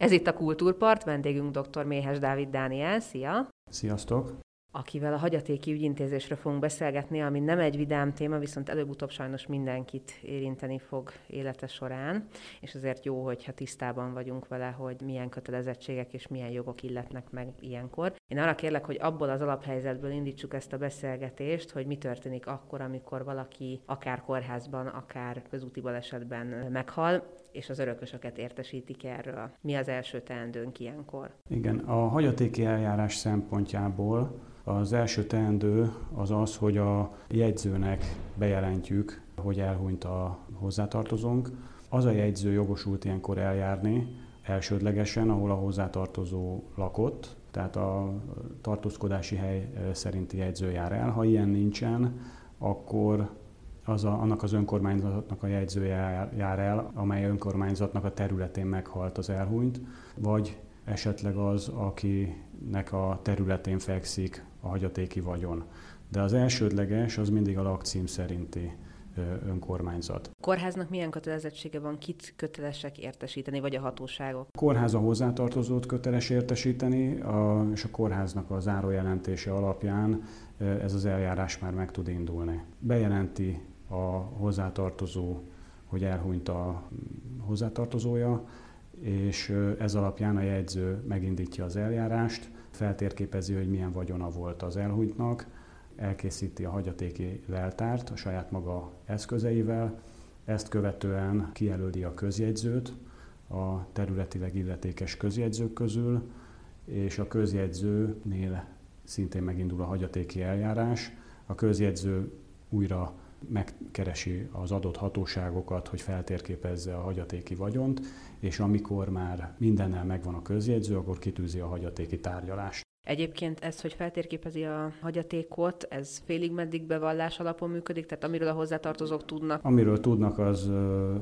Ez itt a Kultúrpart, vendégünk dr. Méhes Dávid Dániel. Szia! Sziasztok! akivel a hagyatéki ügyintézésről fogunk beszélgetni, ami nem egy vidám téma, viszont előbb-utóbb sajnos mindenkit érinteni fog élete során, és azért jó, hogyha tisztában vagyunk vele, hogy milyen kötelezettségek és milyen jogok illetnek meg ilyenkor. Én arra kérlek, hogy abból az alaphelyzetből indítsuk ezt a beszélgetést, hogy mi történik akkor, amikor valaki akár kórházban, akár közúti balesetben meghal, és az örökösöket értesítik erről. Mi az első teendőnk ilyenkor? Igen, a hagyatéki eljárás szempontjából az első teendő az az, hogy a jegyzőnek bejelentjük, hogy elhunyt a hozzátartozónk. Az a jegyző jogosult ilyenkor eljárni elsődlegesen, ahol a hozzátartozó lakott, tehát a tartózkodási hely szerinti jegyző jár el. Ha ilyen nincsen, akkor az a, annak az önkormányzatnak a jegyzője jár el, amely önkormányzatnak a területén meghalt az elhunyt, vagy esetleg az, akinek a területén fekszik a hagyatéki vagyon. De az elsődleges az mindig a lakcím szerinti önkormányzat. A kórháznak milyen kötelezettsége van, kit kötelesek értesíteni, vagy a hatóságok? A kórház a hozzátartozót köteles értesíteni, a, és a kórháznak a zárójelentése alapján ez az eljárás már meg tud indulni. Bejelenti a hozzátartozó, hogy elhunyt a hozzátartozója, és ez alapján a jegyző megindítja az eljárást, feltérképezi, hogy milyen vagyona volt az elhunytnak, elkészíti a hagyatéki leltárt a saját maga eszközeivel, ezt követően kijelöli a közjegyzőt a területileg illetékes közjegyzők közül, és a közjegyzőnél szintén megindul a hagyatéki eljárás. A közjegyző újra megkeresi az adott hatóságokat, hogy feltérképezze a hagyatéki vagyont, és amikor már mindennel megvan a közjegyző, akkor kitűzi a hagyatéki tárgyalást. Egyébként ez, hogy feltérképezi a hagyatékot, ez félig meddig bevallás alapon működik, tehát amiről a hozzátartozók tudnak? Amiről tudnak, az,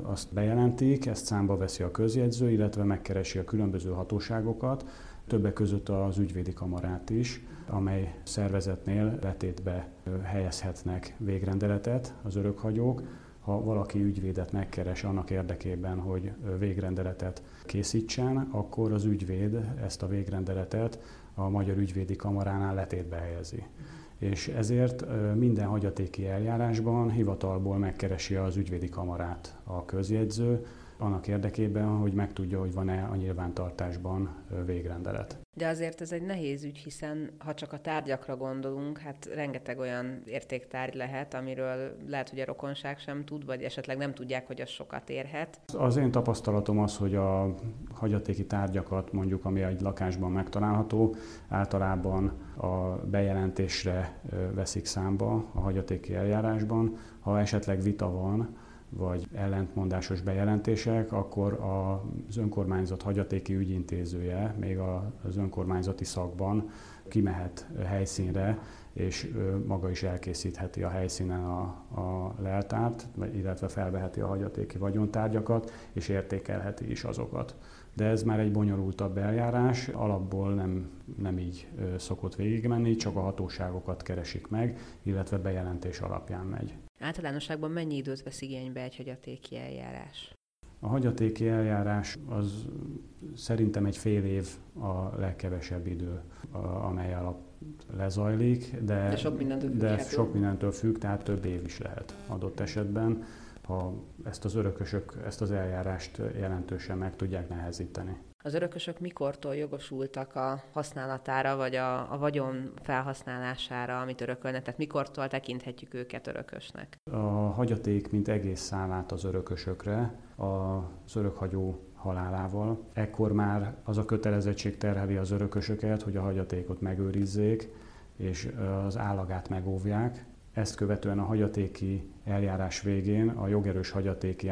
azt bejelentik, ezt számba veszi a közjegyző, illetve megkeresi a különböző hatóságokat, többek között az ügyvédi kamarát is, amely szervezetnél letétbe helyezhetnek végrendeletet az örökhagyók, ha valaki ügyvédet megkeres annak érdekében, hogy végrendeletet készítsen, akkor az ügyvéd ezt a végrendeletet a Magyar Ügyvédi Kamaránál letétbe helyezi. És ezért minden hagyatéki eljárásban hivatalból megkeresi az ügyvédi kamarát a közjegyző, annak érdekében, hogy megtudja, hogy van-e a nyilvántartásban végrendelet. De azért ez egy nehéz ügy, hiszen ha csak a tárgyakra gondolunk, hát rengeteg olyan értéktárgy lehet, amiről lehet, hogy a rokonság sem tud, vagy esetleg nem tudják, hogy az sokat érhet. Az én tapasztalatom az, hogy a hagyatéki tárgyakat mondjuk, ami egy lakásban megtalálható, általában a bejelentésre veszik számba a hagyatéki eljárásban. Ha esetleg vita van, vagy ellentmondásos bejelentések, akkor az önkormányzat hagyatéki ügyintézője még az önkormányzati szakban kimehet helyszínre, és maga is elkészítheti a helyszínen a, a leltárt, illetve felveheti a hagyatéki vagyontárgyakat, és értékelheti is azokat. De ez már egy bonyolultabb eljárás, alapból nem, nem így szokott végigmenni, csak a hatóságokat keresik meg, illetve bejelentés alapján megy. Általánosságban mennyi időt vesz igénybe egy hagyatéki eljárás? A hagyatéki eljárás az szerintem egy fél év a legkevesebb idő, amely alap lezajlik, de, de, sok, mindentől függ, de sok mindentől függ, tehát több év is lehet adott esetben, ha ezt az örökösök ezt az eljárást jelentősen meg tudják nehezíteni. Az örökösök mikortól jogosultak a használatára, vagy a, a vagyon felhasználására, amit örökölnek? Tehát mikortól tekinthetjük őket örökösnek? A hagyaték, mint egész szállát az örökösökre, az örökhagyó halálával. Ekkor már az a kötelezettség terheli az örökösöket, hogy a hagyatékot megőrizzék, és az állagát megóvják. Ezt követően a hagyatéki eljárás végén a jogerős hagyatéki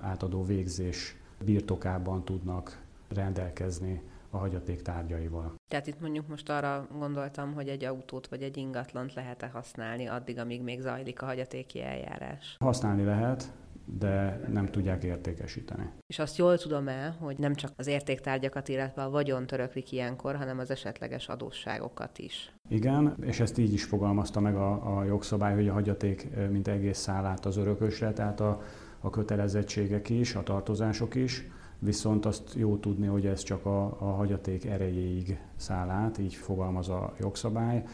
átadó végzés birtokában tudnak rendelkezni a hagyaték tárgyaival. Tehát itt mondjuk most arra gondoltam, hogy egy autót vagy egy ingatlant lehet-e használni addig, amíg még zajlik a hagyatéki eljárás? Használni lehet, de nem tudják értékesíteni. És azt jól tudom el, hogy nem csak az értéktárgyakat, illetve a vagyon töröklik ilyenkor, hanem az esetleges adósságokat is. Igen, és ezt így is fogalmazta meg a, a jogszabály, hogy a hagyaték mint egész száll át az örökösre, tehát a, a kötelezettségek is, a tartozások is, viszont azt jó tudni, hogy ez csak a, a hagyaték erejéig száll át, így fogalmaz a jogszabály.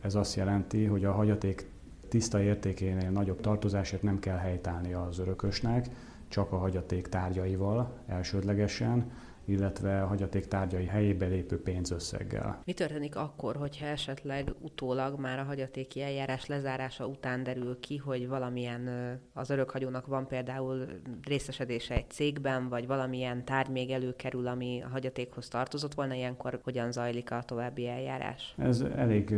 Ez azt jelenti, hogy a hagyaték tiszta értékénél nagyobb tartozásért nem kell helytállni az örökösnek, csak a hagyaték tárgyaival elsődlegesen, illetve a hagyaték tárgyai helyébe lépő pénzösszeggel. Mi történik akkor, hogyha esetleg utólag már a hagyatéki eljárás lezárása után derül ki, hogy valamilyen az örökhagyónak van például részesedése egy cégben, vagy valamilyen tárgy még előkerül, ami a hagyatékhoz tartozott volna, ilyenkor hogyan zajlik a további eljárás? Ez elég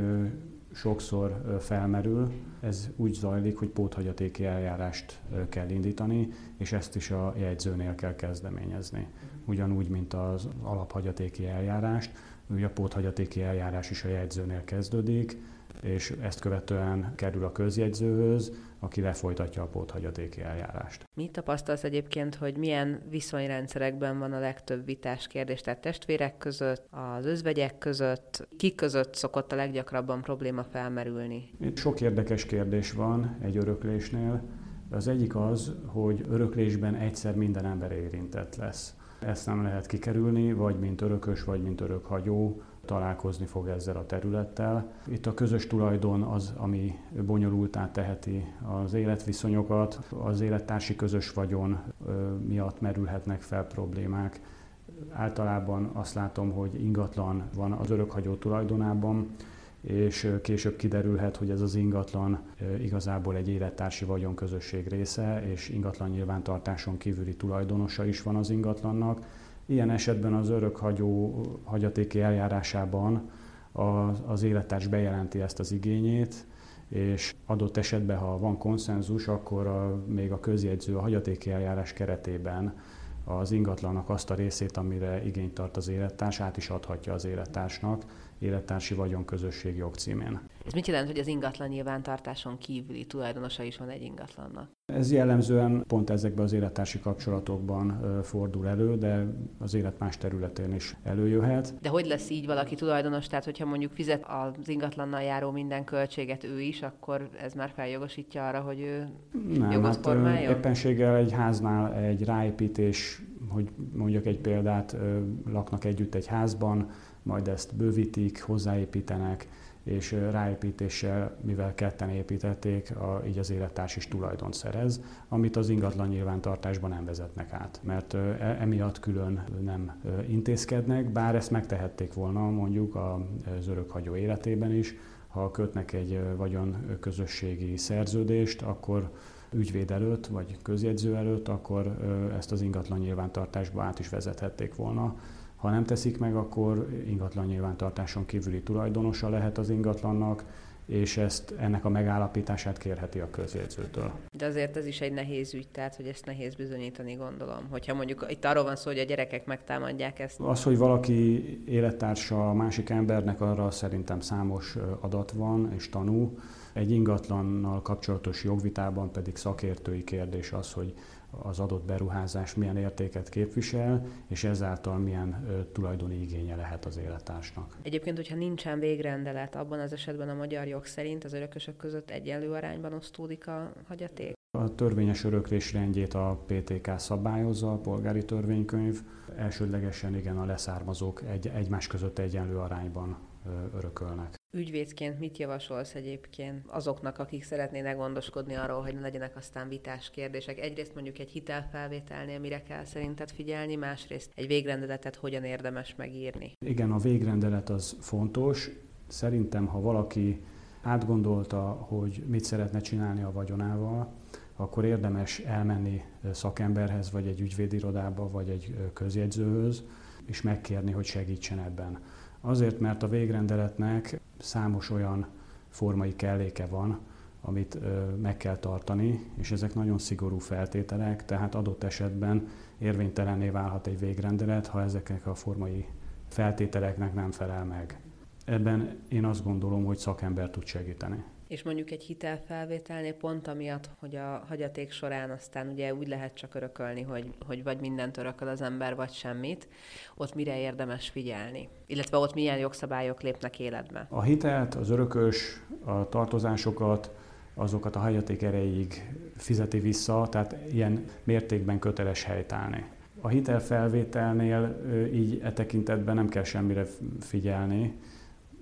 sokszor felmerül. Ez úgy zajlik, hogy póthagyatéki eljárást kell indítani, és ezt is a jegyzőnél kell kezdeményezni. Ugyanúgy, mint az alaphagyatéki eljárást, ugye a póthagyatéki eljárás is a jegyzőnél kezdődik, és ezt követően kerül a közjegyzőhöz, aki lefolytatja a póthagyatéki eljárást. Mit tapasztalsz egyébként, hogy milyen viszonyrendszerekben van a legtöbb vitás kérdés, tehát testvérek között, az özvegyek között, kik között szokott a leggyakrabban probléma felmerülni? Itt sok érdekes kérdés van egy öröklésnél. Az egyik az, hogy öröklésben egyszer minden ember érintett lesz. Ezt nem lehet kikerülni, vagy mint örökös, vagy mint örökhagyó találkozni fog ezzel a területtel. Itt a közös tulajdon az, ami bonyolultá teheti az életviszonyokat, az élettársi közös vagyon miatt merülhetnek fel problémák. Általában azt látom, hogy ingatlan van az örökhagyó tulajdonában, és később kiderülhet, hogy ez az ingatlan igazából egy élettársi vagyonközösség része, és ingatlan nyilvántartáson kívüli tulajdonosa is van az ingatlannak. Ilyen esetben az örökhagyó hagyatéki eljárásában az, az élettárs bejelenti ezt az igényét, és adott esetben, ha van konszenzus, akkor a, még a közjegyző a hagyatéki eljárás keretében az ingatlannak azt a részét, amire igényt tart az élettárs, át is adhatja az élettársnak, élettársi vagyonközösség jogcímén. Ez mit jelent, hogy az ingatlan nyilvántartáson kívüli tulajdonosa is van egy ingatlannak? Ez jellemzően pont ezekben az élettársi kapcsolatokban fordul elő, de az élet más területén is előjöhet. De hogy lesz így valaki tulajdonos? Tehát, hogyha mondjuk fizet az ingatlannal járó minden költséget ő is, akkor ez már feljogosítja arra, hogy ő Nem, jogot hát formáljon? éppenséggel egy háznál egy ráépítés, hogy mondjak egy példát, laknak együtt egy házban, majd ezt bővítik, hozzáépítenek, és ráépítéssel, mivel ketten építették, a, így az élettárs is tulajdon szerez, amit az ingatlan nyilvántartásban nem vezetnek át, mert e, emiatt külön nem intézkednek, bár ezt megtehették volna mondjuk az örökhagyó életében is, ha kötnek egy vagyon közösségi szerződést, akkor ügyvéd előtt, vagy közjegyző előtt, akkor ezt az ingatlan nyilvántartásba át is vezethették volna, ha nem teszik meg, akkor ingatlan nyilvántartáson kívüli tulajdonosa lehet az ingatlannak, és ezt ennek a megállapítását kérheti a közjegyzőtől. De azért ez is egy nehéz ügy, tehát hogy ezt nehéz bizonyítani, gondolom. Hogyha mondjuk itt arról van szó, hogy a gyerekek megtámadják ezt. Az, hogy valaki élettársa a másik embernek, arra szerintem számos adat van és tanú. Egy ingatlannal kapcsolatos jogvitában pedig szakértői kérdés az, hogy az adott beruházás milyen értéket képvisel, és ezáltal milyen ö, tulajdoni igénye lehet az élettársnak. Egyébként, hogyha nincsen végrendelet, abban az esetben a magyar jog szerint az örökösök között egyenlő arányban osztódik a hagyaték? A törvényes öröklés rendjét a PTK szabályozza, a polgári törvénykönyv. Elsődlegesen igen, a leszármazók egy, egymás között egyenlő arányban örökölnek. Ügyvédként mit javasolsz egyébként azoknak, akik szeretnének gondoskodni arról, hogy ne legyenek aztán vitás kérdések? Egyrészt mondjuk egy hitelfelvételnél mire kell szerinted figyelni, másrészt egy végrendeletet hogyan érdemes megírni? Igen, a végrendelet az fontos. Szerintem, ha valaki átgondolta, hogy mit szeretne csinálni a vagyonával, akkor érdemes elmenni szakemberhez, vagy egy ügyvédirodába, vagy egy közjegyzőhöz, és megkérni, hogy segítsen ebben. Azért, mert a végrendeletnek számos olyan formai kelléke van, amit meg kell tartani, és ezek nagyon szigorú feltételek, tehát adott esetben érvénytelenné válhat egy végrendelet, ha ezeknek a formai feltételeknek nem felel meg. Ebben én azt gondolom, hogy szakember tud segíteni és mondjuk egy hitelfelvételnél pont amiatt, hogy a hagyaték során aztán ugye úgy lehet csak örökölni, hogy, hogy vagy mindent örököl az ember, vagy semmit, ott mire érdemes figyelni? Illetve ott milyen jogszabályok lépnek életbe? A hitelt, az örökös, a tartozásokat, azokat a hagyaték erejéig fizeti vissza, tehát ilyen mértékben köteles helytállni. A hitelfelvételnél így e tekintetben nem kell semmire figyelni,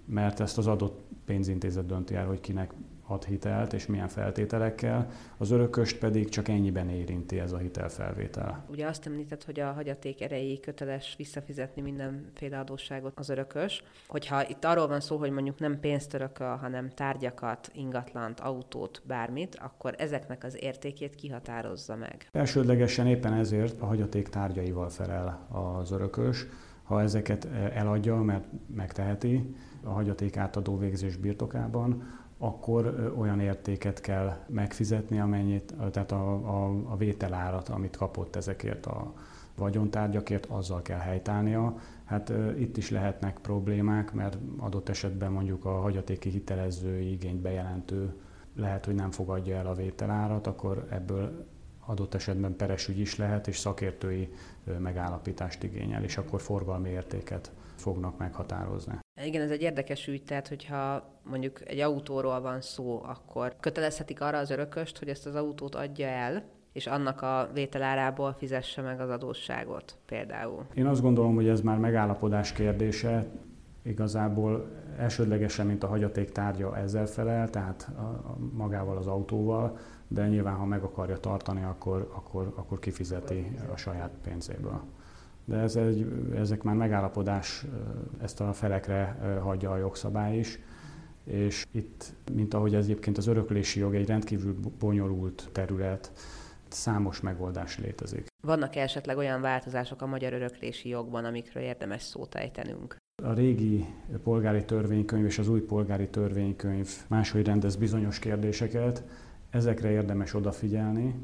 mert ezt az adott pénzintézet dönti el, hogy kinek ad hitelt és milyen feltételekkel, az örököst pedig csak ennyiben érinti ez a hitelfelvétel. Ugye azt említett, hogy a hagyaték erejéig köteles visszafizetni mindenféle adósságot az örökös. Hogyha itt arról van szó, hogy mondjuk nem pénzt örököl, hanem tárgyakat, ingatlant, autót, bármit, akkor ezeknek az értékét kihatározza meg. Elsődlegesen éppen ezért a hagyaték tárgyaival felel az örökös, ha ezeket eladja, mert megteheti a hagyaték átadó végzés birtokában, akkor olyan értéket kell megfizetni, amennyit, tehát a, a, a vételárat, amit kapott ezekért a vagyontárgyakért, azzal kell helytálnia. Hát itt is lehetnek problémák, mert adott esetben mondjuk a hagyatéki hitelezői igényt bejelentő lehet, hogy nem fogadja el a vételárat, akkor ebből adott esetben peres ügy is lehet, és szakértői megállapítást igényel, és akkor forgalmi értéket fognak meghatározni. Igen, ez egy érdekes ügy, tehát hogyha mondjuk egy autóról van szó, akkor kötelezhetik arra az örököst, hogy ezt az autót adja el, és annak a vételárából fizesse meg az adósságot például. Én azt gondolom, hogy ez már megállapodás kérdése, igazából elsődlegesen, mint a hagyaték tárgya ezzel felel, tehát magával az autóval, de nyilván, ha meg akarja tartani, akkor, akkor, akkor kifizeti a saját pénzéből de ez egy, ezek már megállapodás, ezt a felekre hagyja a jogszabály is, és itt, mint ahogy ez egyébként az öröklési jog egy rendkívül bonyolult terület, számos megoldás létezik. Vannak esetleg olyan változások a magyar öröklési jogban, amikről érdemes szót ejtenünk? A régi polgári törvénykönyv és az új polgári törvénykönyv máshogy rendez bizonyos kérdéseket, ezekre érdemes odafigyelni.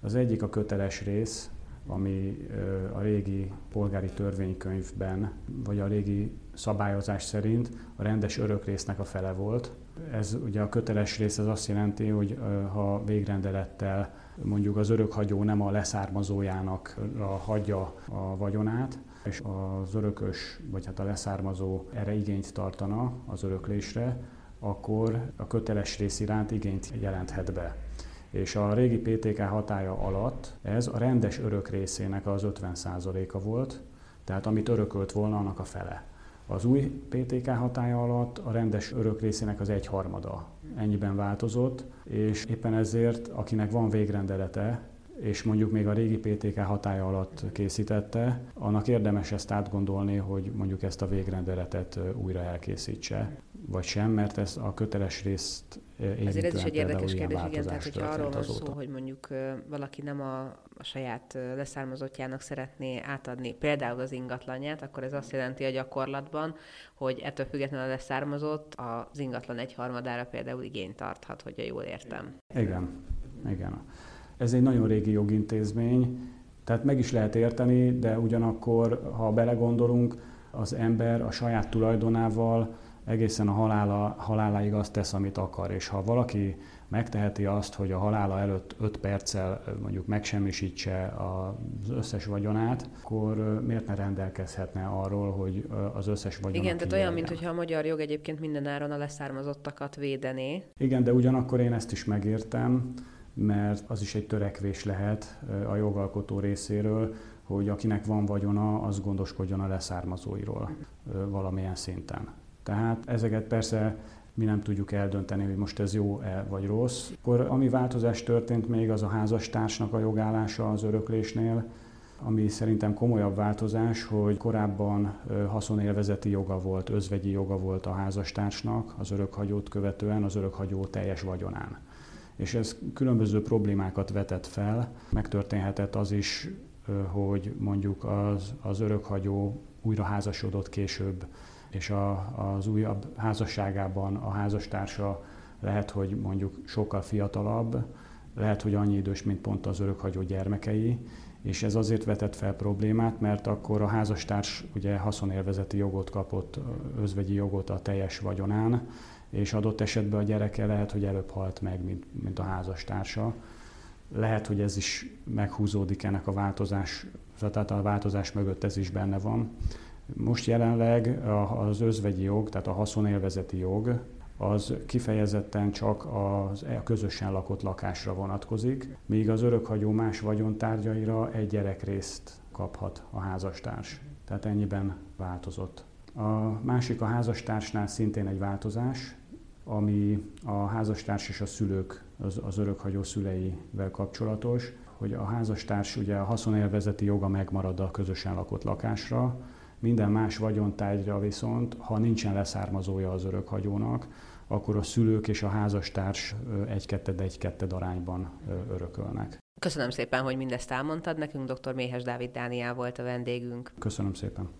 Az egyik a köteles rész, ami a régi polgári törvénykönyvben, vagy a régi szabályozás szerint a rendes örökrésznek a fele volt. Ez ugye a köteles rész az azt jelenti, hogy ha végrendelettel mondjuk az örökhagyó nem a leszármazójának hagyja a vagyonát, és az örökös, vagy hát a leszármazó erre igényt tartana az öröklésre, akkor a köteles rész iránt igényt jelenthet be és a régi PTK hatája alatt ez a rendes örök részének az 50%-a volt, tehát amit örökölt volna, annak a fele. Az új PTK hatája alatt a rendes örök részének az egyharmada ennyiben változott, és éppen ezért, akinek van végrendelete, és mondjuk még a régi PTK hatája alatt készítette, annak érdemes ezt átgondolni, hogy mondjuk ezt a végrendeletet újra elkészítse, vagy sem, mert ez a köteles részt Azért ez is egy érdekes kérdés, igen, tehát hogyha arról van szó, hogy mondjuk valaki nem a, a saját leszármazottjának szeretné átadni például az ingatlanját, akkor ez azt jelenti a gyakorlatban, hogy ettől függetlenül a leszármazott az ingatlan egyharmadára például igényt tarthat, hogyha jól értem. Igen, igen. Ez egy nagyon régi jogintézmény, tehát meg is lehet érteni, de ugyanakkor, ha belegondolunk, az ember a saját tulajdonával egészen a halála, haláláig azt tesz, amit akar. És ha valaki megteheti azt, hogy a halála előtt 5 perccel mondjuk megsemmisítse az összes vagyonát, akkor miért ne rendelkezhetne arról, hogy az összes vagyonát Igen, tehát olyan, mintha a magyar jog egyébként mindenáron a leszármazottakat védené. Igen, de ugyanakkor én ezt is megértem, mert az is egy törekvés lehet a jogalkotó részéről, hogy akinek van vagyona, az gondoskodjon a leszármazóiról valamilyen szinten. Tehát ezeket persze mi nem tudjuk eldönteni, hogy most ez jó-e vagy rossz. Akkor ami változás történt még, az a házastársnak a jogállása az öröklésnél, ami szerintem komolyabb változás, hogy korábban haszonélvezeti joga volt, özvegyi joga volt a házastársnak az örökhagyót követően az örökhagyó teljes vagyonán. És ez különböző problémákat vetett fel. Megtörténhetett az is, hogy mondjuk az, az örökhagyó újra házasodott később és a, az újabb házasságában a házastársa lehet, hogy mondjuk sokkal fiatalabb, lehet, hogy annyi idős, mint pont az örökhagyó gyermekei, és ez azért vetett fel problémát, mert akkor a házastárs ugye haszonélvezeti jogot kapott, özvegyi jogot a teljes vagyonán, és adott esetben a gyereke lehet, hogy előbb halt meg, mint, mint a házastársa. Lehet, hogy ez is meghúzódik ennek a változás, tehát a változás mögött ez is benne van. Most jelenleg az özvegyi jog, tehát a haszonélvezeti jog, az kifejezetten csak az e közösen lakott lakásra vonatkozik, míg az örökhagyó más vagyontárgyaira egy gyerekrészt kaphat a házastárs. Tehát ennyiben változott. A másik a házastársnál szintén egy változás, ami a házastárs és a szülők, az, az örökhagyó szüleivel kapcsolatos, hogy a házastárs ugye a haszonélvezeti joga megmarad a közösen lakott lakásra, minden más vagyontárgyra viszont, ha nincsen leszármazója az örökhagyónak, akkor a szülők és a házastárs egy-ketted egy-ketted arányban örökölnek. Köszönöm szépen, hogy mindezt elmondtad nekünk. Dr. Méhes Dávid Dániel volt a vendégünk. Köszönöm szépen.